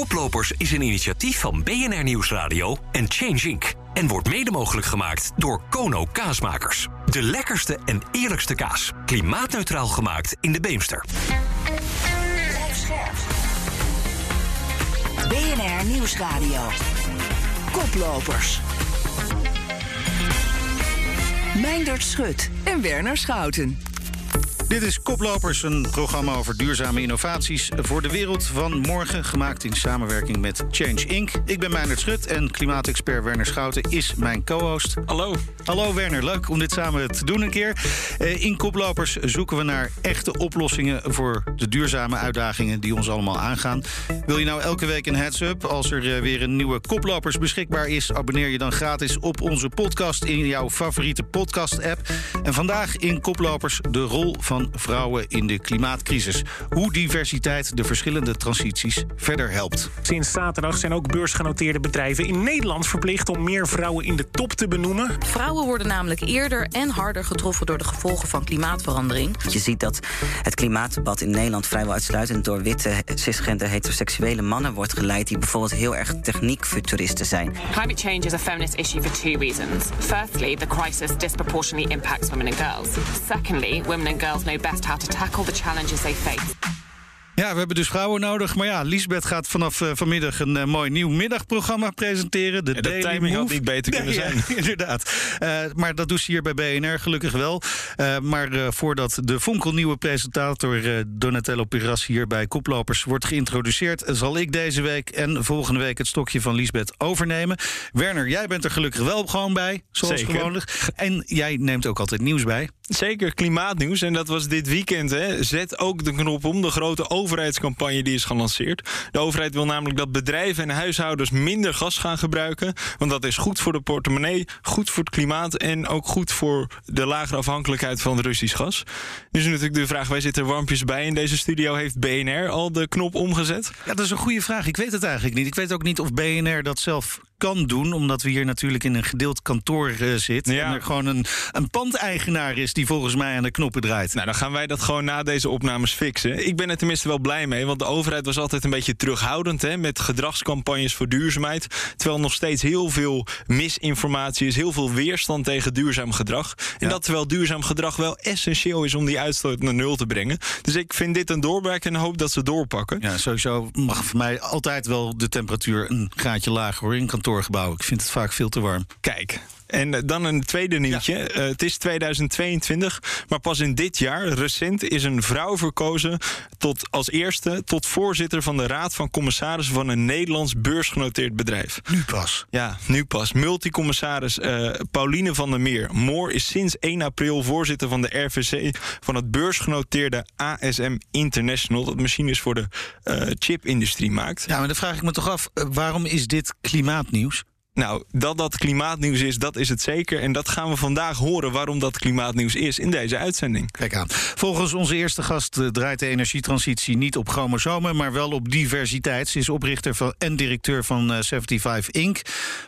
Koplopers is een initiatief van BNR Nieuwsradio en Change Inc. En wordt mede mogelijk gemaakt door Kono Kaasmakers. De lekkerste en eerlijkste kaas. Klimaatneutraal gemaakt in de Beemster. BNR Nieuwsradio. Koplopers. Meindert Schut en Werner Schouten. Dit is Koplopers, een programma over duurzame innovaties voor de wereld van morgen, gemaakt in samenwerking met Change Inc. Ik ben Meijnerd Schut en klimaatexpert Werner Schouten is mijn co-host. Hallo. Hallo Werner, leuk om dit samen te doen een keer. Eh, in Koplopers zoeken we naar echte oplossingen voor de duurzame uitdagingen die ons allemaal aangaan. Wil je nou elke week een heads-up als er eh, weer een nieuwe Koplopers beschikbaar is? Abonneer je dan gratis op onze podcast in jouw favoriete podcast-app. En vandaag in Koplopers de rol van vrouwen in de klimaatcrisis. Hoe diversiteit de verschillende transities verder helpt. Sinds zaterdag zijn ook beursgenoteerde bedrijven in Nederland verplicht om meer vrouwen in de top te benoemen. Vrouwen worden namelijk eerder en harder getroffen door de gevolgen van klimaatverandering. Je ziet dat het klimaatdebat in Nederland vrijwel uitsluitend door witte, cisgender, heteroseksuele mannen wordt geleid die bijvoorbeeld heel erg techniekfuturisten zijn. Climate change is a feminist issue for two reasons. Firstly, the crisis disproportionately impacts women and girls. Secondly, women and girls know best how to tackle the challenges they face. Ja, we hebben dus vrouwen nodig. Maar ja, Liesbeth gaat vanaf uh, vanmiddag een uh, mooi nieuw middagprogramma presenteren. De, ja, de timing had niet beter kunnen nee, zijn. Ja, inderdaad. Uh, maar dat doet ze hier bij BNR gelukkig wel. maar voordat de fonkelnieuwe presentator Donatello Piras hier bij Koplopers wordt geïntroduceerd... zal ik deze week en volgende week het stokje van Liesbeth overnemen. Werner, jij bent er gelukkig wel gewoon bij, zoals Zeker. gewoonlijk. En jij neemt ook altijd nieuws bij. Zeker, klimaatnieuws. En dat was dit weekend. Hè. Zet ook de knop om. De grote overheidscampagne die is gelanceerd. De overheid wil namelijk dat bedrijven en huishoudens minder gas gaan gebruiken. Want dat is goed voor de portemonnee, goed voor het klimaat... en ook goed voor de lagere afhankelijkheid van Russisch gas. Nu is natuurlijk de vraag, wij zitten er warmpjes bij. In deze studio heeft BNR al de knop omgezet. Ja, dat is een goede vraag. Ik weet het eigenlijk niet. Ik weet ook niet of BNR dat zelf kan doen, omdat we hier natuurlijk in een gedeeld kantoor uh, zitten. Ja. En er gewoon een, een pandeigenaar is die volgens mij aan de knoppen draait. Nou, dan gaan wij dat gewoon na deze opnames fixen. Ik ben er tenminste wel blij mee, want de overheid was altijd een beetje terughoudend hè, met gedragscampagnes voor duurzaamheid. Terwijl nog steeds heel veel misinformatie is, heel veel weerstand tegen duurzaam gedrag. En Ja. dat terwijl duurzaam gedrag wel essentieel is om die uitstoot naar nul te brengen. Dus ik vind dit een doorbraak en hoop dat ze doorpakken. Ja, sowieso mag voor mij altijd wel de temperatuur een graadje lager hoor in kantoorgebouwen. Ik vind het vaak veel te warm. Kijk. En eh, dan een tweede nieuwtje. Eh, het is 2022, maar pas in dit jaar, recent, is een vrouw verkozen tot, als eerste tot voorzitter van de Raad van Commissarissen van een Nederlands beursgenoteerd bedrijf. Nu pas. Ja, nu pas. Multicommissaris eh Pauline van der Meer. Moor is sinds 1 april voorzitter van de RVC van het beursgenoteerde ASM International. Dat machines voor de eh, chipindustrie maakt. Ja, maar dan vraag ik me toch af, waarom is dit klimaatnieuws? Nou, dat dat klimaatnieuws is, dat is het zeker. En dat gaan we vandaag horen waarom dat klimaatnieuws is in deze uitzending. Kijk aan. Volgens onze eerste gast eh, draait de energietransitie niet op chromosomen, maar wel op diversiteit. Ze is oprichter van, en directeur van eh, 75 Inc.,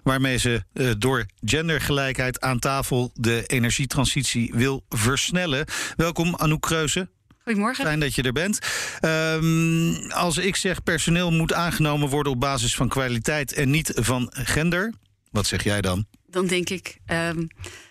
waarmee ze eh, door gendergelijkheid aan tafel de energietransitie wil versnellen. Welkom, Anouk Kreuzen. Goedemorgen. Fijn dat je er bent. Ehm, als ik zeg personeel moet aangenomen worden op basis van kwaliteit en niet van gender, wat zeg jij dan? Dan denk ik ehm,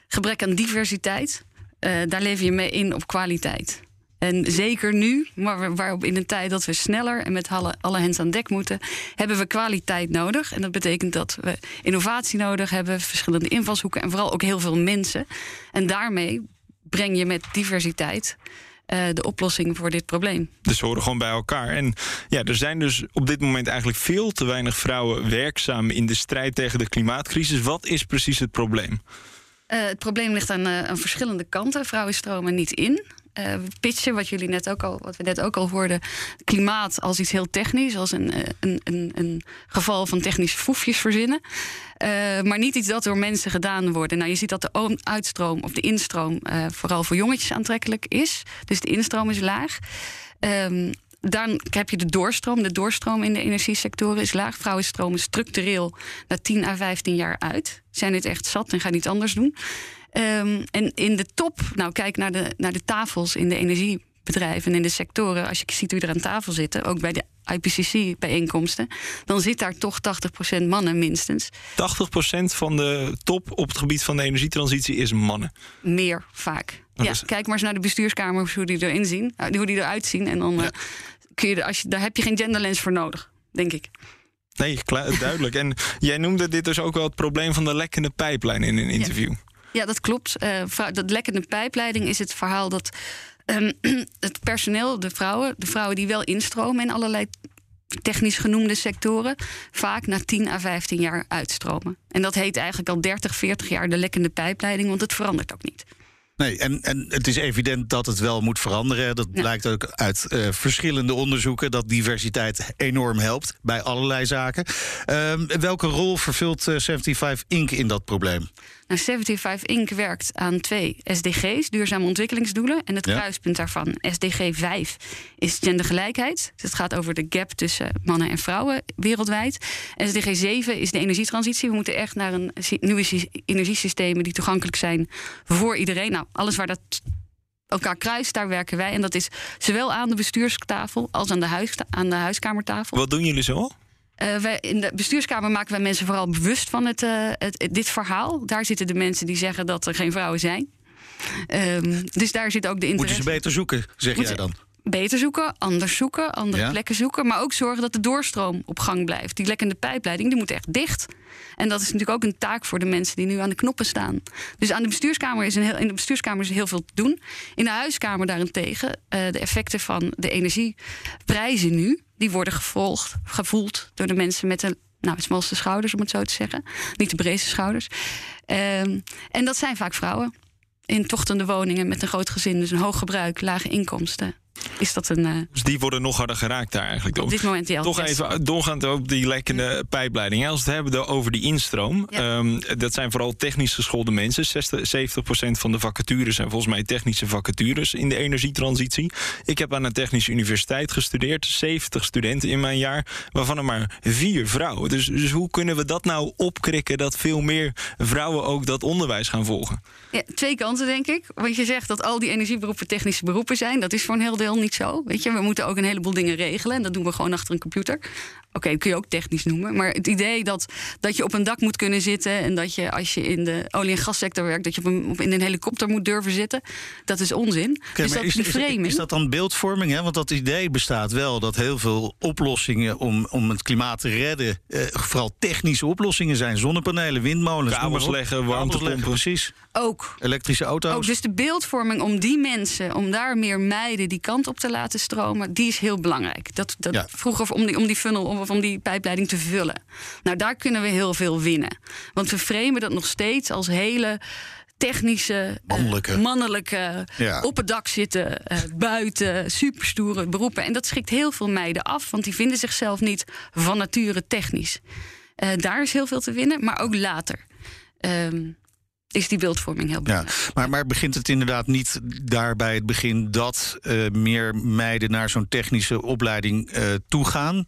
gebrek aan diversiteit. eh, daar lever je mee in op kwaliteit. En zeker nu, maar waarop in een tijd dat we sneller en met alle, alle hens aan dek moeten, hebben we kwaliteit nodig. En dat betekent dat we innovatie nodig hebben, verschillende invalshoeken en vooral ook heel veel mensen. En daarmee breng je met diversiteit de oplossing voor dit probleem. Dus ze horen gewoon bij elkaar. En ja, er zijn dus op dit moment eigenlijk veel te weinig vrouwen werkzaam in de strijd tegen de klimaatcrisis. Wat is precies het probleem? Eh, het probleem ligt aan, eh, aan verschillende kanten. Vrouwen stromen niet in. Eh, we pitchen, wat, jullie net ook al, wat we net ook al hoorden, klimaat als iets heel technisch, als een, eh, een, een, een geval van technische foefjes verzinnen. Eh, maar niet iets dat door mensen gedaan wordt. Nou, je ziet dat de uitstroom of de instroom eh, vooral voor jongetjes aantrekkelijk is. Dus de instroom is laag. Ehm, dan heb je de doorstroom. De doorstroom in de energiesectoren is laag. Vrouwen stromen structureel na 10 à 15 jaar uit. Zijn dit echt zat en gaan iets anders doen. Ehm, en in de top, nou kijk naar de, naar de tafels in de bedrijven en in de sectoren, als je ziet wie er aan tafel zitten, ook bij de IPCC-bijeenkomsten, dan zit daar toch 80% mannen minstens. 80% van de top op het gebied van de energietransitie is mannen. Meer vaak. Dat ja, is- kijk maar eens naar de bestuurskamers, hoe die erin zien, eh, hoe die eruit zien. En dan eh, kun je, als je, daar heb je geen genderlens voor nodig, denk ik. Nee, duidelijk. En jij noemde dit dus ook wel het probleem van de lekkende pijplijn in een interview. Ja, dat klopt. Eh, dat lekkende pijpleiding is het verhaal dat ehm, het personeel, de vrouwen, de vrouwen die wel instromen in allerlei technisch genoemde sectoren, vaak na 10 à 15 jaar uitstromen. En dat heet eigenlijk al 30, 40 jaar de lekkende pijpleiding, want het verandert ook niet. Nee, en, en het is evident dat het wel moet veranderen. Dat Ja. blijkt ook uit eh, verschillende onderzoeken dat diversiteit enorm helpt bij allerlei zaken. Ehm, welke rol vervult eh, 75 Inc. in dat probleem? Nou, 75 Inc. werkt aan twee SDG's, duurzame ontwikkelingsdoelen. En het Ja. kruispunt daarvan, SDG 5, is gendergelijkheid. Dus het gaat over de gap tussen mannen en vrouwen wereldwijd. SDG 7 is de energietransitie. We moeten echt naar een nieuwe sy- energiesystemen die toegankelijk zijn voor iedereen. Nou, alles waar dat elkaar kruist, daar werken wij. En dat is zowel aan de bestuurstafel als aan de, huis, aan de huiskamertafel. Wat doen jullie zo? Eh, wij, in de bestuurskamer maken wij mensen vooral bewust van het, eh, het, dit verhaal. Daar zitten de mensen die zeggen dat er geen vrouwen zijn. Ehm, dus daar zit ook de Moeten interesse. ze beter zoeken, zeg Moeten- jij dan? Beter zoeken, anders zoeken, andere Ja. plekken zoeken. Maar ook zorgen dat de doorstroom op gang blijft. Die lekkende pijpleiding die moet echt dicht. En dat is natuurlijk ook een taak voor de mensen die nu aan de knoppen staan. Dus aan de bestuurskamer is een heel, in de bestuurskamer is heel veel te doen. In de huiskamer daarentegen, eh, de effecten van de energieprijzen nu, die worden gevolgd, gevoeld door de mensen met de nou, de smalste schouders, om het zo te zeggen. Niet de breedste schouders. Ehm, en dat zijn vaak vrouwen. In tochtende woningen met een groot gezin, dus een hoog gebruik, lage inkomsten. Is dat een. eh, Dus die worden nog harder geraakt daar eigenlijk op dit moment ja. Toch yes. even doorgaand op die lekkende pijpleiding. Als we het hebben over die instroom. Ja. ehm, dat zijn vooral technisch geschoolde mensen. 60, 70% van de vacatures zijn volgens mij technische vacatures in de energietransitie. Ik heb aan een technische universiteit gestudeerd. 70 studenten in mijn jaar. Waarvan er maar vier vrouwen. Dus, dus hoe kunnen we dat nou opkrikken dat veel meer vrouwen ook dat onderwijs gaan volgen? Ja, twee kanten, denk ik. Want je zegt dat al die energieberoepen technische beroepen zijn. Dat is voor een heel deel niet zo. Weet je, we moeten ook een heleboel dingen regelen. En dat doen we gewoon achter een computer. Oké, dat kun je ook technisch noemen. Maar het idee dat, dat je op een dak moet kunnen zitten. En dat je als je in de olie- en gassector werkt. dat je op een, op, in een helikopter moet durven zitten. Dat is onzin. Oké, dus dat is, is- framing. is dat dan beeldvorming? Hè? Want dat idee bestaat wel dat heel veel oplossingen om, om het klimaat te redden, eh, vooral technische oplossingen zijn. Zonnepanelen, windmolens, Kabels leggen, warmtepompen. precies. ook. Elektrische auto's. Ook dus de beeldvorming om die mensen, om daar meer meiden die kant op te laten stromen, die is heel belangrijk. Dat, dat Ja. Vroeger om die, om die funnel om die pijpleiding te vullen. Nou, daar kunnen we heel veel winnen. Want we framen dat nog steeds als hele technische, eh, Mannelijke. mannelijke Ja. op het dak zitten, eh, buiten, superstoere beroepen. En dat schrikt heel veel meiden af, want die vinden zichzelf niet van nature technisch. Eh, daar is heel veel te winnen, maar ook later. Ehm, is die beeldvorming heel Ja, belangrijk. maar, maar begint het inderdaad niet daar bij het begin dat meer meiden naar zo'n technische opleiding eh toegaan?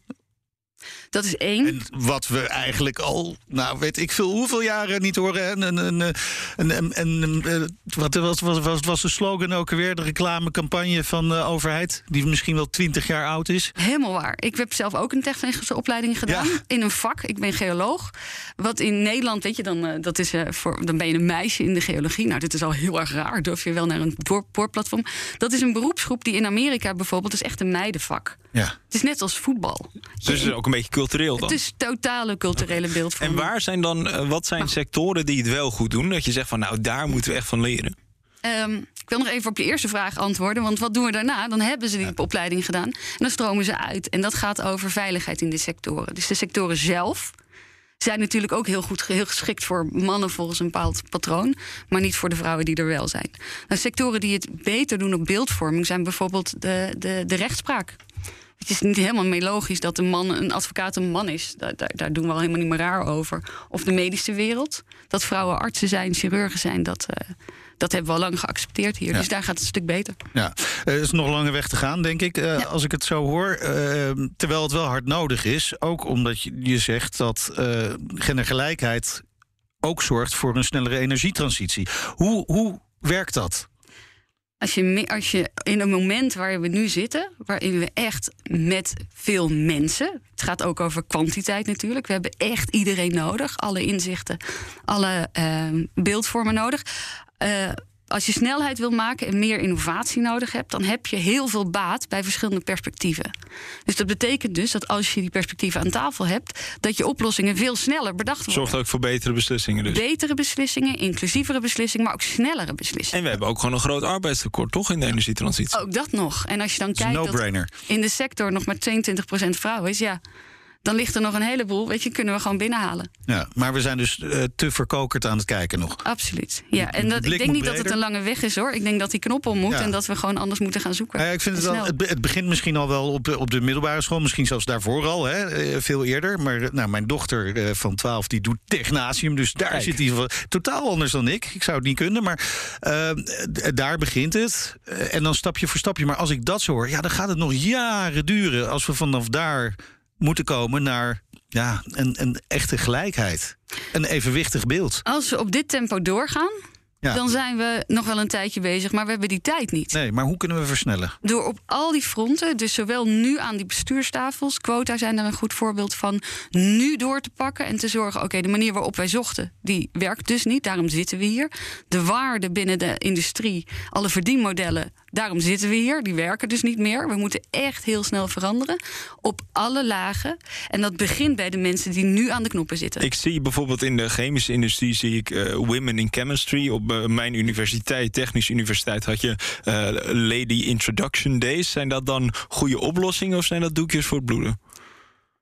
Dat is één. En wat we eigenlijk al, nou weet ik veel hoeveel jaren niet horen. En, en, en, en, eh, wat was, was, was, was de slogan ook weer? De reclamecampagne van de overheid, die misschien wel twintig jaar oud is. Helemaal waar. Ik heb zelf ook een technische opleiding gedaan Ja. in een vak. Ik ben geoloog. Wat in Nederland, weet je, dan, eh, dat is, eh, voor, dan ben je een meisje in de geologie. Nou, dit is al heel erg raar. Durf je wel naar een boor- boorplatform? Dat is een beroepsgroep die in Amerika bijvoorbeeld is echt een meidenvak. Ja. Het is net als voetbal. Dus het is ook een beetje cultureel dan. Het is totale culturele En beeldvorming. waar zijn dan, eh, wat zijn sectoren die het wel goed doen? Dat je zegt van nou, daar moeten we echt van leren. Ehm, ik wil nog even op je eerste vraag antwoorden. Want wat doen we daarna? Dan hebben ze die opleiding gedaan. En dan stromen ze uit. En dat gaat over veiligheid in de sectoren. Dus de sectoren zelf zijn natuurlijk ook heel goed heel geschikt voor mannen volgens een bepaald patroon. Maar niet voor de vrouwen die er wel zijn. Nou, sectoren die het beter doen op beeldvorming zijn bijvoorbeeld de, de, de rechtspraak. Het is niet helemaal meer logisch dat een, man, een advocaat een man is. Daar, daar, daar doen we al helemaal niet meer raar over. Of de medische wereld. Dat vrouwen artsen zijn, chirurgen zijn, dat, eh, dat hebben we al lang geaccepteerd hier. Ja. Dus daar gaat het een stuk beter. Ja, er is nog lange weg te gaan, denk ik, eh, Ja. als ik het zo hoor. Eh, terwijl het wel hard nodig is. Ook omdat je, je zegt dat eh, gendergelijkheid ook zorgt voor een snellere energietransitie. Hoe, hoe werkt dat? Als je, als je in een moment waar we nu zitten, waarin we echt met veel mensen, het gaat ook over kwantiteit natuurlijk, we hebben echt iedereen nodig, alle inzichten, alle ehm, beeldvormen nodig. Eh, als je snelheid wil maken en meer innovatie nodig hebt, dan heb je heel veel baat bij verschillende perspectieven. Dus dat betekent dus dat als je die perspectieven aan tafel hebt, dat je oplossingen veel sneller bedacht worden. Zorgt ook voor betere beslissingen dus. Betere beslissingen, inclusievere beslissingen, maar ook snellere beslissingen. En we hebben ook gewoon een groot arbeidstekort, toch, in de energietransitie? Ook dat nog. En als je dan kijkt dat in de sector nog maar 22% vrouw is, ja, dan ligt er nog een heleboel, weet je, kunnen we gewoon binnenhalen. Ja, maar we zijn dus eh, te verkokerd aan het kijken nog. Absoluut. Ja, en dat, ik denk niet dat het een lange weg is hoor. Ik denk dat die knop om moet Ja. en dat we gewoon anders moeten gaan zoeken. Ja, ik vind het wel. Het, be- het begint misschien al wel op, de- op de middelbare school, misschien zelfs daarvoor al, hè, eh, veel eerder. Maar eh, nou, mijn dochter van 12 die doet technasium, dus daar zit hij van- totaal anders dan ik. Ik zou het niet kunnen, maar eh, d- daar begint het. En dan stapje voor stapje. Maar als ik dat zo hoor, ja, dan gaat het nog jaren duren als we vanaf daar moeten komen naar ja, een, een echte gelijkheid, een evenwichtig beeld. Als we op dit tempo doorgaan, Ja. dan zijn we nog wel een tijdje bezig, maar we hebben die tijd niet. Nee, maar hoe kunnen we versnellen? Door op al die fronten, dus zowel nu aan die bestuurstafels, quota zijn daar een goed voorbeeld van, nu door te pakken en te zorgen, oké, de manier waarop wij zochten, die werkt dus niet, daarom zitten we hier. De waarde binnen de industrie, alle verdienmodellen, daarom zitten we hier, die werken dus niet meer. We moeten echt heel snel veranderen op alle lagen. En dat begint bij de mensen die nu aan de knoppen zitten. Ik zie bijvoorbeeld in de chemische industrie zie ik eh, Women in Chemistry. Op eh, mijn universiteit, Technische Universiteit, had je eh, Lady Introduction Days. Zijn dat dan goede oplossingen of zijn dat doekjes voor het bloeden?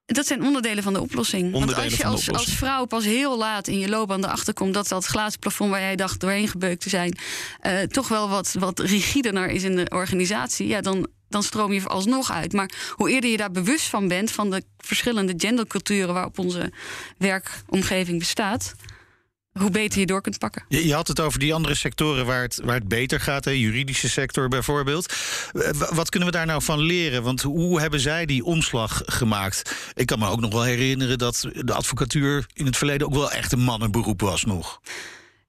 Dat zijn onderdelen van de oplossing. Want als je als, als vrouw pas heel laat in je loopbaan erachter komt dat dat glazen plafond waar jij dacht doorheen gebeukt te zijn, eh, toch wel wat, wat rigidener is in de organisatie, ja, dan, dan stroom je alsnog uit. Maar hoe eerder je daar bewust van bent, van de verschillende genderculturen waarop onze werkomgeving bestaat, hoe beter je door kunt pakken. Je, je had het over die andere sectoren waar het, waar het beter gaat, de juridische sector bijvoorbeeld. Eh, Wat kunnen we daar nou van leren? Want hoe hebben zij die omslag gemaakt? Ik kan me ook nog wel herinneren dat de advocatuur in het verleden ook wel echt een mannenberoep was nog.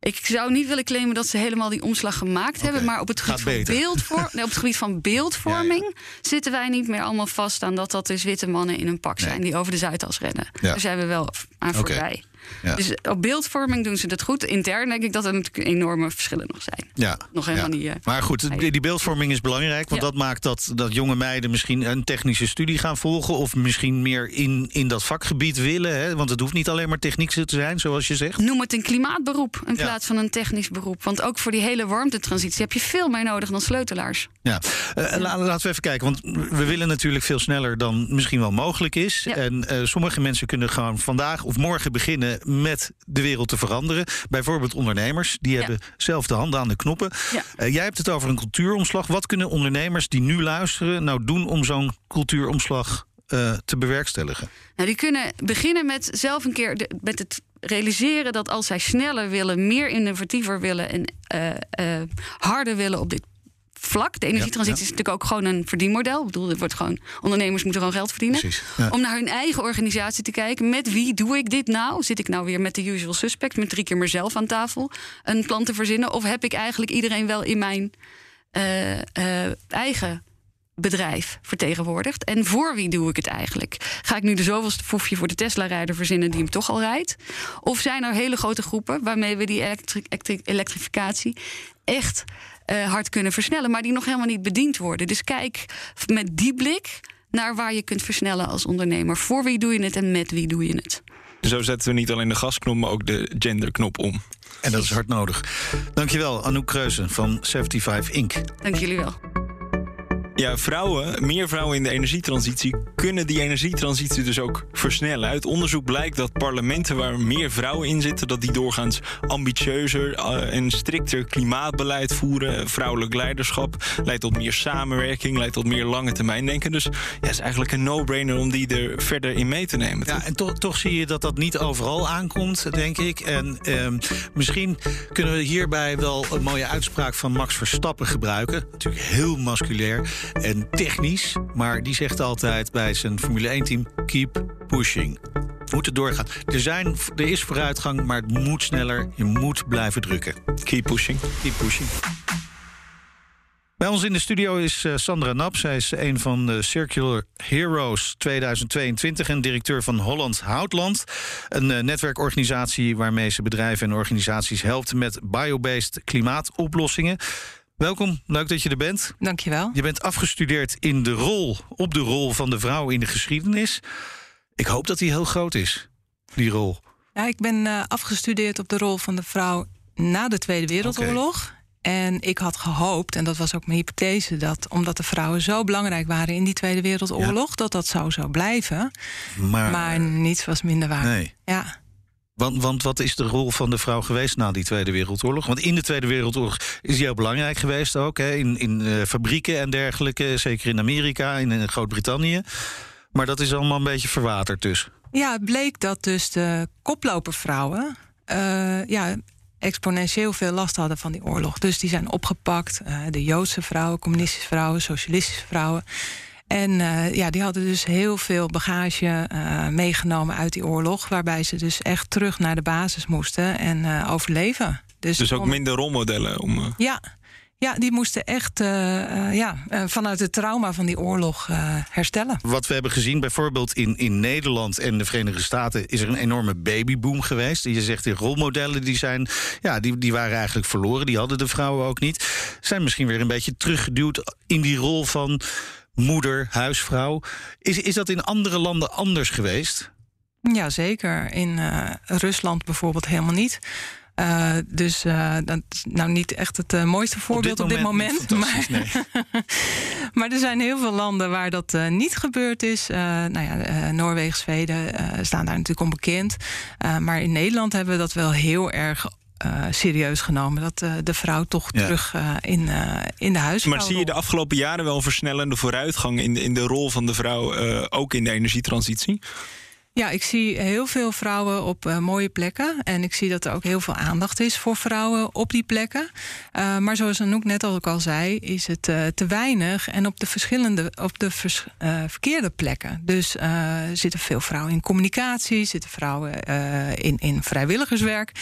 Ik zou niet willen claimen dat ze helemaal die omslag gemaakt hebben. Maar op het gebied, van, nee, op het gebied van beeldvorming zitten wij niet meer allemaal vast aan dat dat dus witte mannen in een pak zijn die over de Zuidas rennen. Ja. Daar zijn we wel aan voorbij. Ja. Dus op beeldvorming doen ze het goed. Intern denk ik dat er natuurlijk enorme verschillen nog zijn. Ja, Nog helemaal ja. niet, eh, Maar goed, die, beeldvorming is belangrijk. Want Ja. dat maakt dat, dat jonge meiden misschien een technische studie gaan volgen. Of misschien meer in, in dat vakgebied willen. Hè? Want het hoeft niet alleen maar techniek te zijn, zoals je zegt. Noem het een klimaatberoep in plaats van een technisch beroep. Want ook voor die hele warmtetransitie heb je veel meer nodig dan sleutelaars. Ja, la- laten we even kijken. Want we willen natuurlijk veel sneller dan misschien wel mogelijk is. En eh, sommige mensen kunnen gewoon vandaag of morgen beginnen met de wereld te veranderen. Bijvoorbeeld ondernemers. Die hebben zelf de handen aan de knoppen. Ja. Eh, jij hebt het over een cultuuromslag. Wat kunnen ondernemers die nu luisteren nou doen om zo'n cultuuromslag eh, te bewerkstelligen? Nou, die kunnen beginnen met zelf een keer de- met het realiseren dat als zij sneller willen, meer innovatiever willen en eh, eh, harder willen op dit vlak. De energietransitie Ja, is natuurlijk ook gewoon een verdienmodel. Ik bedoel, het wordt gewoon, ondernemers moeten gewoon geld verdienen. Precies, ja. Om naar hun eigen organisatie te kijken. Met wie doe ik dit nou? Zit ik nou weer met de usual suspect, met drie keer mezelf aan tafel een plan te verzinnen? Of heb ik eigenlijk iedereen wel in mijn eh, eh, eigen bedrijf vertegenwoordigd. En voor wie doe ik het eigenlijk? Ga ik nu de zoveelste foefje voor de Tesla-rijder verzinnen die hem toch al rijdt? Of zijn er hele grote groepen waarmee we die elektri- elektri- elektrificatie echt eh, hard kunnen versnellen, maar die nog helemaal niet bediend worden? Dus kijk met die blik naar waar je kunt versnellen als ondernemer. Voor wie doe je het en met wie doe je het? Zo zetten we niet alleen de gasknop, maar ook de genderknop om. En dat is hard nodig. Dankjewel, Anouk Kreuzen van 75 Inc. Dank jullie wel. Ja, vrouwen, meer vrouwen in de energietransitie kunnen die energietransitie dus ook versnellen. Uit onderzoek blijkt dat parlementen waar meer vrouwen in zitten, dat die doorgaans ambitieuzer eh, en strikter klimaatbeleid voeren. Vrouwelijk leiderschap leidt tot meer samenwerking, leidt tot meer lange termijn denken. Dus ja, het is eigenlijk een no-brainer om die er verder in mee te nemen. Ja, en toch, toch zie je dat dat niet overal aankomt, denk ik. En ehm, misschien kunnen we hierbij wel een mooie uitspraak van Max Verstappen gebruiken. Natuurlijk heel masculair en technisch. Maar die zegt altijd bij zijn Formule 1-team: keep pushing. We moeten doorgaan. Er, zijn, er is vooruitgang, maar het moet sneller. Je moet blijven drukken. Keep pushing. Keep pushing. Bij ons in de studio is uh, Sandra Nap. Zij is een van de Circular Heroes 2022 en directeur van Holland Houtland. Een uh, netwerkorganisatie waarmee ze bedrijven en organisaties helpt met biobased klimaatoplossingen. Welkom, leuk dat je er bent. Dankjewel. Je bent afgestudeerd in de rol, op de rol van de vrouw in de geschiedenis. Ik hoop dat die heel groot is, die rol. Ja, ik ben uh, afgestudeerd op de rol van de vrouw na de Tweede Wereldoorlog. Okay. En ik had gehoopt, en dat was ook mijn hypothese, dat omdat de vrouwen zo belangrijk waren in die Tweede Wereldoorlog, ja. dat dat zo zou blijven. Maar, maar, niets was minder waar. Nee. Ja. Want, want wat is de rol van de vrouw geweest na die Tweede Wereldoorlog? Want in de Tweede Wereldoorlog is die heel belangrijk geweest ook. Hè? In, in uh, fabrieken en dergelijke, zeker in Amerika, in, Groot-Brittannië. Maar dat is allemaal een beetje verwaterd dus. Ja, het bleek dat dus de koplopervrouwen... Uh, ja, exponentieel veel last hadden van die oorlog. Dus die zijn opgepakt. Uh, de Joodse vrouwen, communistische vrouwen, socialistische vrouwen. En uh, ja, die hadden dus heel veel bagage uh, meegenomen uit die oorlog. Waarbij ze dus echt terug naar de basis moesten en overleven. Dus, dus ook minder rolmodellen om. Ja. Ja, die moesten echt uh, uh, ja, uh, vanuit het trauma van die oorlog herstellen. Wat we hebben gezien, bijvoorbeeld in, in Nederland en de Verenigde Staten, is er een enorme babyboom geweest. Je zegt die rolmodellen die zijn, ja, die, die waren eigenlijk verloren. Die hadden de vrouwen ook niet. Zijn misschien weer een beetje teruggeduwd in die rol van moeder, huisvrouw. Is, is dat in andere landen anders geweest? Ja, zeker. In Rusland bijvoorbeeld helemaal niet. Uh, dus uh, dat is nou niet echt het uh, mooiste voorbeeld op dit moment. Op dit moment maar, nee. maar er zijn heel veel landen waar dat niet gebeurd is. nou ja, Noorwegen, Zweden staan daar natuurlijk onbekend. maar in Nederland hebben we dat wel heel erg uh, serieus genomen. Dat uh, de vrouw toch ja. terug uh, in, in de huisvrouw. Maar zie je de afgelopen jaren wel een versnellende vooruitgang in in de rol van de vrouw, ook in de energietransitie? Ja, ik zie heel veel vrouwen op uh, mooie plekken. En ik zie dat er ook heel veel aandacht is voor vrouwen op die plekken. Uh, maar zoals Anouk net ook al zei, is het uh, te weinig. En op de verschillende, op de verkeerde plekken. Dus zitten veel vrouwen in communicatie, zitten vrouwen in, in vrijwilligerswerk.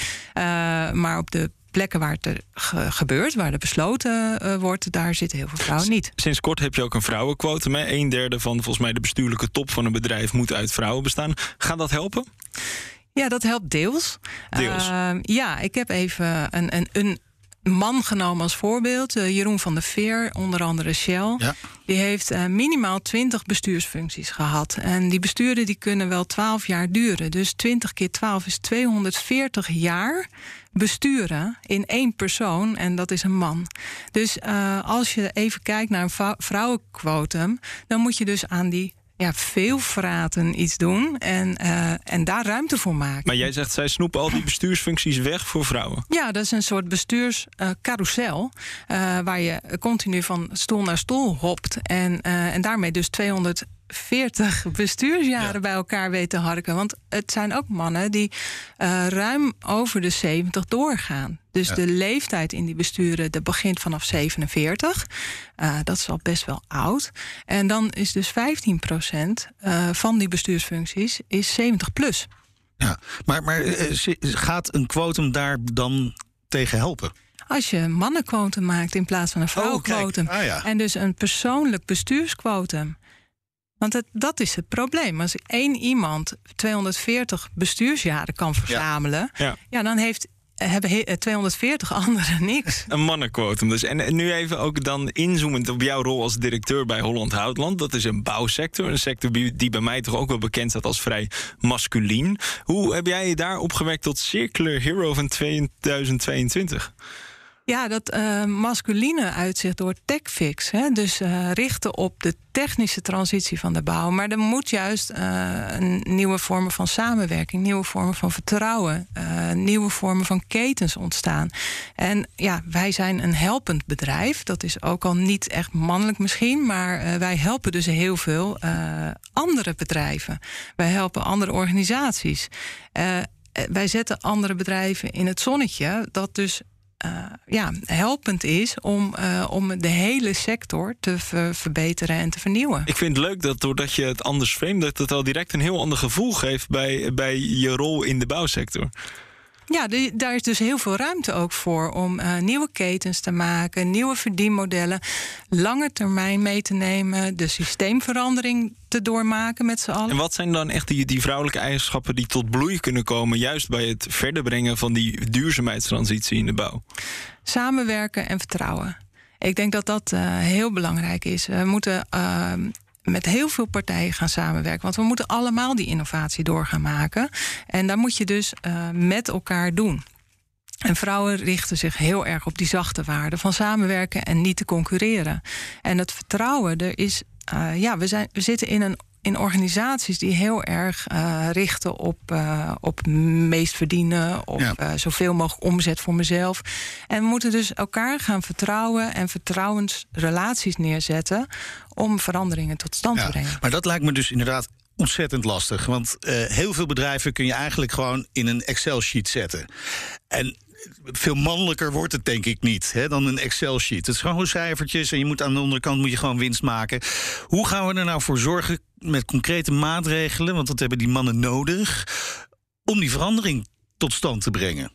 maar op de plekken waar het er ge gebeurt, waar er besloten uh, wordt, daar zitten heel veel vrouwen niet. Sinds kort heb je ook een vrouwenquotum. Hè? Een derde van volgens mij de bestuurlijke top van een bedrijf moet uit vrouwen bestaan. Gaat dat helpen? Ja, dat helpt deels. Deels. Uh, ja, ik heb even een, een, een man genomen als voorbeeld. Uh, Jeroen van der Veer, onder andere Shell. Ja. Die heeft uh, minimaal 20 bestuursfuncties gehad. En die besturen die kunnen wel 12 jaar duren. Dus 20 keer 12 is 240 jaar besturen in één persoon. En dat is een man. Dus uh, als je even kijkt naar een vrouwenquotum... dan moet je dus aan die ja, veel fraten iets doen en, uh, en daar ruimte voor maken. Maar jij zegt, zij snoepen al die bestuursfuncties weg voor vrouwen. Ja, dat is een soort bestuurscarousel... Uh, uh, waar je continu van stoel naar stoel hopt... en, en daarmee dus 200 40 bestuursjaren ja. bij elkaar weten te harken. Want het zijn ook mannen die uh, ruim over de 70 doorgaan. Dus ja. de leeftijd in die besturen dat begint vanaf 47. Uh, dat is al best wel oud. En dan is dus 15 procent uh, van die bestuursfuncties is 70 plus. Ja, maar, maar gaat een quotum daar dan tegen helpen? Als je mannenquotum maakt in plaats van een vrouwenquotum. Oh, ah, ja. En dus een persoonlijk bestuursquotum. Want het, dat is het probleem. Als één iemand 240 bestuursjaren kan verzamelen, ja, ja. ja dan heeft hebben 240 anderen niks. Een mannenquotum dus. En nu even ook dan inzoomend op jouw rol als directeur bij Holland Houtland. Dat is een bouwsector. Een sector die bij mij toch ook wel bekend staat als vrij masculien. Hoe heb jij je daar opgewerkt tot Circular Hero van 2022? Ja, dat uh, masculine uitzicht door techfix. Hè? Dus uh, richten op de technische transitie van de bouw. Maar er moet juist een nieuwe vormen van samenwerking, nieuwe vormen van vertrouwen, nieuwe vormen van ketens ontstaan. En ja, wij zijn een helpend bedrijf. Dat is ook al niet echt mannelijk misschien, maar wij helpen dus heel veel andere bedrijven. Wij helpen andere organisaties. wij zetten andere bedrijven in het zonnetje, dat dus uh, ja, helpend is om, uh, om de hele sector te ver verbeteren en te vernieuwen. Ik vind het leuk dat doordat je het anders framet, dat het al direct een heel ander gevoel geeft bij, bij je rol in de bouwsector. Ja, de, daar is dus heel veel ruimte ook voor om uh, nieuwe ketens te maken, nieuwe verdienmodellen, lange termijn mee te nemen, de systeemverandering te doormaken met z'n allen. En wat zijn dan echt die, die vrouwelijke eigenschappen die tot bloei kunnen komen, juist bij het verder brengen van die duurzaamheidstransitie in de bouw? Samenwerken en vertrouwen. Ik denk dat dat uh, heel belangrijk is. We moeten uh, met heel veel partijen gaan samenwerken. Want we moeten allemaal die innovatie door gaan maken. En daar moet je dus uh, met elkaar doen. En vrouwen richten zich heel erg op die zachte waarden van samenwerken en niet te concurreren. En het vertrouwen, er is. Uh, ja, we, zijn, we zitten in een in organisaties die heel erg uh, richten op, uh, op meest verdienen, op ja. uh, zoveel mogelijk omzet voor mezelf. En we moeten dus elkaar gaan vertrouwen en vertrouwensrelaties neerzetten om veranderingen tot stand ja, te brengen. Maar dat lijkt me dus inderdaad ontzettend lastig. Want heel veel bedrijven kun je eigenlijk gewoon in een Excel-sheet zetten. En veel mannelijker wordt het denk ik niet hè, dan een Excel-sheet. Het is gewoon cijfertjes en je moet aan de onderkant moet je gewoon winst maken. Hoe gaan we er nou voor zorgen met concrete maatregelen, want dat hebben die mannen nodig, om die verandering tot stand te brengen?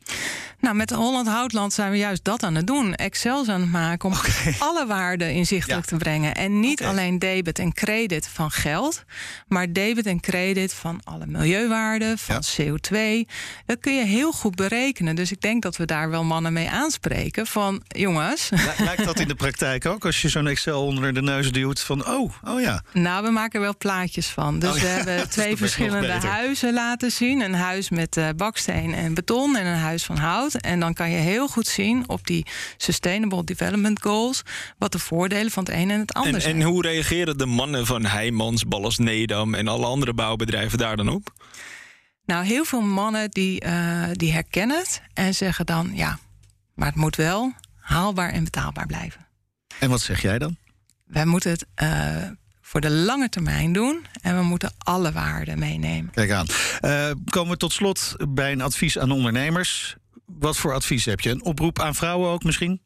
Nou, met Holland Houtland zijn we juist dat aan het doen. Excels aan het maken om okay. alle waarden inzichtelijk ja. te brengen. En niet okay. alleen debit en credit van geld, maar debit en credit van alle milieuwaarden, van ja. CO2. Dat kun je heel goed berekenen. Dus ik denk dat we daar wel mannen mee aanspreken. Van jongens. Lijkt dat in de praktijk ook als je zo'n Excel onder de neus duwt? Van oh, oh ja. Nou, we maken er wel plaatjes van. Dus oh, ja. we hebben twee verschillende huizen laten zien: een huis met uh, baksteen en beton en een huis van hout. En dan kan je heel goed zien op die Sustainable Development Goals wat de voordelen van het een en het ander en, zijn. En hoe reageren de mannen van Heijmans, Ballas Nedam en alle andere bouwbedrijven daar dan op? Nou, heel veel mannen die, uh, die herkennen het en zeggen dan ja, maar het moet wel haalbaar en betaalbaar blijven. En wat zeg jij dan? Wij moeten het. Uh, voor de lange termijn doen. En we moeten alle waarden meenemen. Kijk aan. Uh, komen we tot slot bij een advies aan ondernemers. Wat voor advies heb je? Een oproep aan vrouwen ook misschien?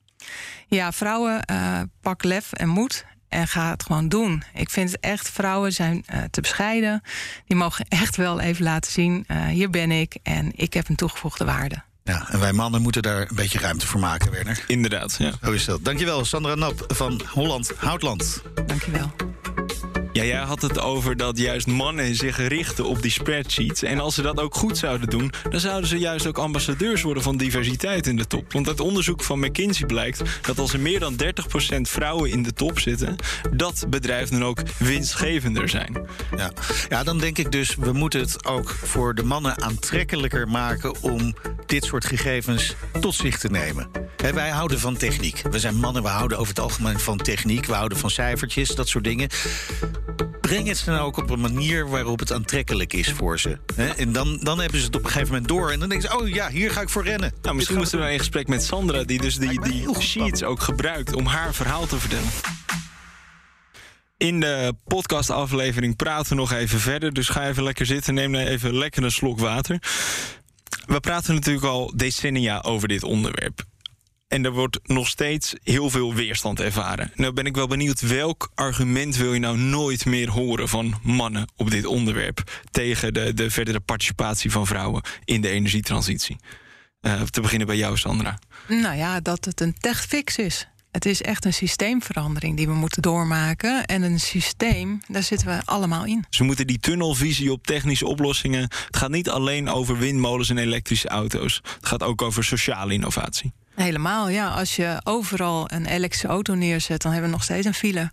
Ja, vrouwen, uh, pak lef en moed. En ga het gewoon doen. Ik vind het echt, vrouwen zijn uh, te bescheiden. Die mogen echt wel even laten zien: uh, hier ben ik en ik heb een toegevoegde waarde. Ja, en wij mannen moeten daar een beetje ruimte voor maken, Werner. Inderdaad, ja. Zo is dat. Dankjewel, Sandra Nap van Holland Houtland. Dankjewel. Ja, jij had het over dat juist mannen zich richten op die spreadsheets. En als ze dat ook goed zouden doen, dan zouden ze juist ook ambassadeurs worden van diversiteit in de top. Want uit onderzoek van McKinsey blijkt dat als er meer dan 30% vrouwen in de top zitten, dat bedrijven dan ook winstgevender zijn. Ja. ja, dan denk ik dus, we moeten het ook voor de mannen aantrekkelijker maken om dit soort gegevens tot zich te nemen. Wij houden van techniek. We zijn mannen, we houden over het algemeen van techniek. We houden van cijfertjes, dat soort dingen breng het ze nou ook op een manier waarop het aantrekkelijk is voor ze. En dan, dan hebben ze het op een gegeven moment door. En dan denken ze, oh ja, hier ga ik voor rennen. Nou, misschien moeten we in gesprek met Sandra... die dus die, die sheets ook gebruikt om haar verhaal te vertellen. In de podcastaflevering praten we nog even verder. Dus ga even lekker zitten, neem even lekker een slok water. We praten natuurlijk al decennia over dit onderwerp. En er wordt nog steeds heel veel weerstand ervaren. Nou ben ik wel benieuwd, welk argument wil je nou nooit meer horen van mannen op dit onderwerp tegen de, de verdere participatie van vrouwen in de energietransitie? Uh, te beginnen bij jou, Sandra. Nou ja, dat het een techfix is. Het is echt een systeemverandering die we moeten doormaken. En een systeem, daar zitten we allemaal in. Ze moeten die tunnelvisie op technische oplossingen. Het gaat niet alleen over windmolens en elektrische auto's. Het gaat ook over sociale innovatie. Helemaal, ja. Als je overal een elektrische auto neerzet, dan hebben we nog steeds een file.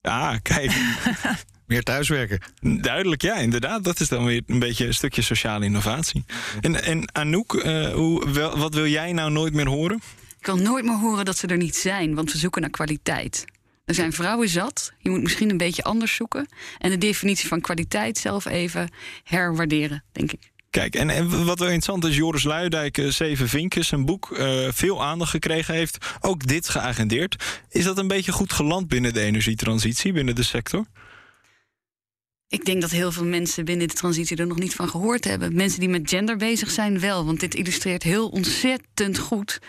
Ah, kijk. Meer thuiswerken. Duidelijk, ja, inderdaad. Dat is dan weer een beetje een stukje sociale innovatie. En, en Anouk, uh, hoe, wel, wat wil jij nou nooit meer horen? Ik wil nooit meer horen dat ze er niet zijn, want we zoeken naar kwaliteit. Er zijn vrouwen zat. Je moet misschien een beetje anders zoeken. En de definitie van kwaliteit zelf even herwaarderen, denk ik. Kijk, en, wat wel interessant is, Joris Luidijk, uh, Zeven Vinkjes, een boek, uh, veel aandacht gekregen heeft. Ook dit geagendeerd. Is dat een beetje goed geland binnen de energietransitie, binnen de sector? Ik denk dat heel veel mensen binnen de transitie er nog niet van gehoord hebben. Mensen die met gender bezig zijn wel. Want dit illustreert heel ontzettend goed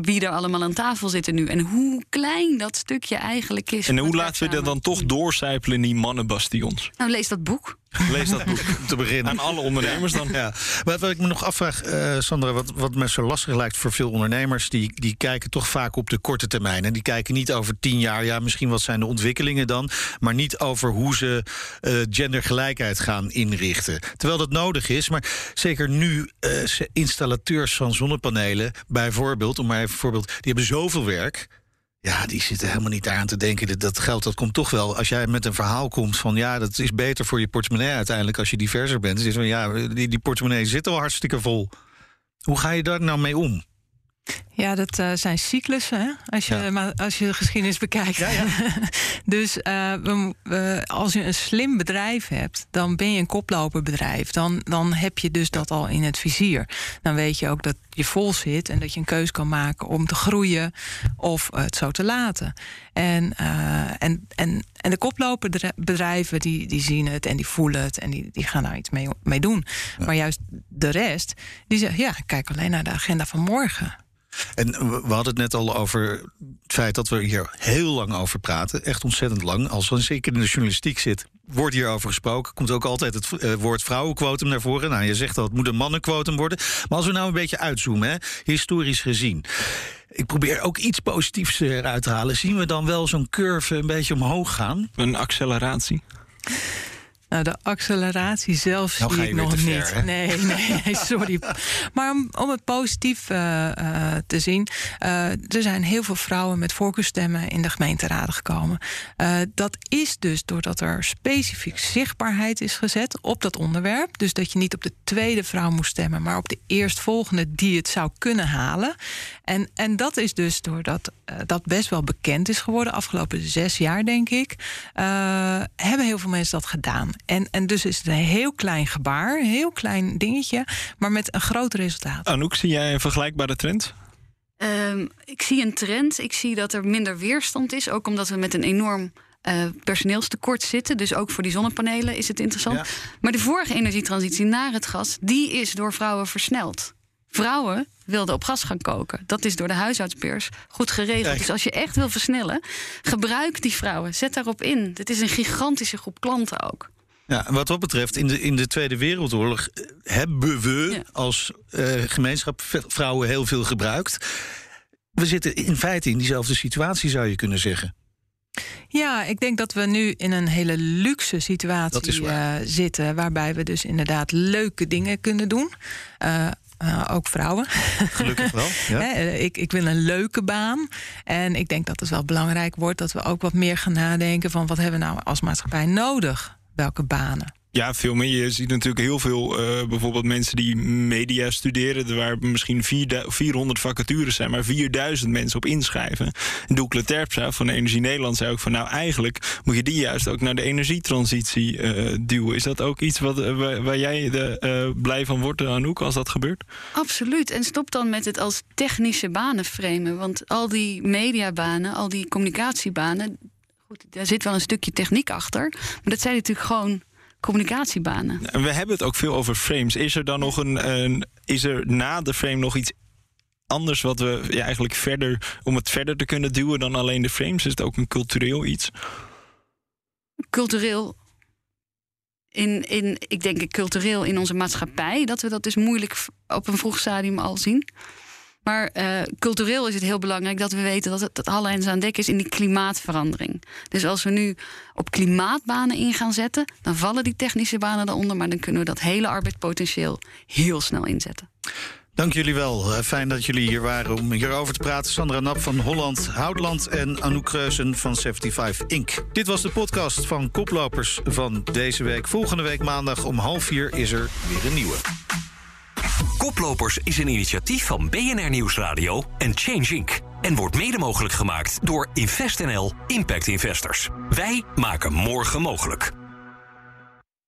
wie er allemaal aan tafel zitten nu. En hoe klein dat stukje eigenlijk is. En hoe laten we dat dan toch doorcijpelen in die mannenbastions? Nou, lees dat boek. Lees dat boek. te beginnen. Aan alle ondernemers dan. Ja. Maar wat ik me nog afvraag, eh, Sandra, wat, wat me zo lastig lijkt voor veel ondernemers, die, die kijken toch vaak op de korte termijn. En die kijken niet over tien jaar, ja, misschien wat zijn de ontwikkelingen dan, maar niet over hoe ze eh, gendergelijkheid gaan inrichten. Terwijl dat nodig is, maar zeker nu ze- installateurs van zonnepanelen, bijvoorbeeld, om maar even voorbeeld, die hebben zoveel werk. Ja, die zitten helemaal niet aan te denken. Dat, geld dat komt toch wel. Als jij met een verhaal komt van ja, dat is beter voor je portemonnee uiteindelijk als je diverser bent. Dus is ja, die, die portemonnee zit al hartstikke vol. Hoe ga je daar nou mee om? Ja, dat eh, zijn cyclussen, hè? Als, je, Ja. maar als je de geschiedenis bekijkt. dus eh, we mo- we- als je een slim bedrijf hebt, dan ben je een koploperbedrijf. Dan, dan heb je dus dat al in het vizier. Dan weet je ook dat je vol zit en dat je een keus kan maken om te groeien of het zo te laten. En, eh, en, en, en de koploperdrijven die, die zien het en die voelen het en die, die gaan daar iets mee, mee doen. Maar juist de rest, die zegt ja, kijk alleen naar de agenda van morgen. En we hadden het net al over het feit dat we hier heel lang over praten. Echt ontzettend lang. Als we zeker in de journalistiek zit, wordt hierover gesproken. Komt ook altijd het eh, woord vrouwenquotum naar voren. Nou, je zegt al, het moet een mannenquotum worden. Maar als we nou een beetje uitzoomen, hè, historisch gezien. Ik probeer ook iets positiefs eruit te halen. Zien we dan wel zo'n curve een beetje omhoog gaan? Een acceleratie. Nou, de acceleratie zelf Nou zie ik nog ver, niet. nee, nee, sorry. Maar om, om het positief eh, eh, te zien. eh, er zijn heel veel vrouwen met voorkeurstemmen in de gemeenteraden gekomen. Dat is dus doordat er specifiek zichtbaarheid is gezet op dat onderwerp. Dus dat je niet op de tweede vrouw moest stemmen, maar op de eerstvolgende die het zou kunnen halen. En, en dat is dus doordat dat best wel bekend is geworden, afgelopen zes jaar, denk ik, hebben heel veel mensen dat gedaan. En, en dus is het een heel klein gebaar, een heel klein dingetje, maar met een groot resultaat. Anouk, zie jij een vergelijkbare trend? Ehm, ik zie een trend. Ik zie dat er minder weerstand is. Ook omdat we met een enorm eh, personeelstekort zitten. Dus ook voor die zonnepanelen is het interessant. Ja. Maar de vorige energietransitie naar het gas, die is door vrouwen versneld. Vrouwen wilden op gas gaan koken. Dat is door de huishoudspers goed geregeld. Dus als je echt wil versnellen, gebruik die vrouwen. Zet daarop in. Dit is een gigantische groep klanten ook. Ja, wat dat betreft, in de, in de Tweede Wereldoorlog eh, hebben we Ja. als eh, gemeenschap vrouwen heel veel gebruikt. We zitten in feite in diezelfde situatie, zou je kunnen zeggen. Ja, ik denk dat we nu in een hele luxe situatie waar. eh, zitten. Waarbij we dus inderdaad leuke dingen kunnen doen. Ook vrouwen. Gelukkig wel. Ja. Ik, ik wil een leuke baan. En ik denk dat het wel belangrijk wordt dat we ook wat meer gaan nadenken van wat hebben we nou als maatschappij nodig? Welke banen? Ja, veel meer. Je ziet natuurlijk heel veel eh, bijvoorbeeld mensen die media studeren. Er waar misschien 4000 400 vacatures zijn, maar 4000 mensen op inschrijven. En Doekle Terpstra van Energie Nederland zei ook van... nou, eigenlijk moet je die juist ook naar de energietransitie eh, duwen. Is dat ook iets wat, eh, waar, waar jij de, eh, blij van wordt, Anouk, als dat gebeurt? Absoluut. En stop dan met het als technische banen framen. Want al die mediabanen, al die communicatiebanen. Goed, daar zit wel een stukje techniek achter. Maar dat zijn natuurlijk gewoon communicatiebanen. En we hebben het ook veel over frames. Is er dan nog een, een is er na de frame nog iets anders wat we ja, eigenlijk verder om het verder te kunnen duwen dan alleen de frames? Is het ook een cultureel iets? Cultureel. In, in, ik denk cultureel in onze maatschappij, dat we dat dus moeilijk op een vroeg stadium al zien. Maar eh, cultureel is het heel belangrijk dat we weten dat het alle hens aan dek is in die klimaatverandering. Dus als we nu op klimaatbanen in gaan zetten, dan vallen die technische banen daaronder, maar dan kunnen we dat hele arbeidspotentieel heel snel inzetten. Dank jullie wel. Eh, Fijn dat jullie hier waren om hierover te praten. Sandra Nap van Holland Houtland en Anouk Kreuzen van 75 Inc. Dit was de podcast van Koplopers van deze week. Volgende week maandag om half vier is er weer een nieuwe. Koplopers is een initiatief van BNR Nieuwsradio en Change Inc. En wordt mede mogelijk gemaakt door InvestNL Impact Investors. Wij maken morgen mogelijk.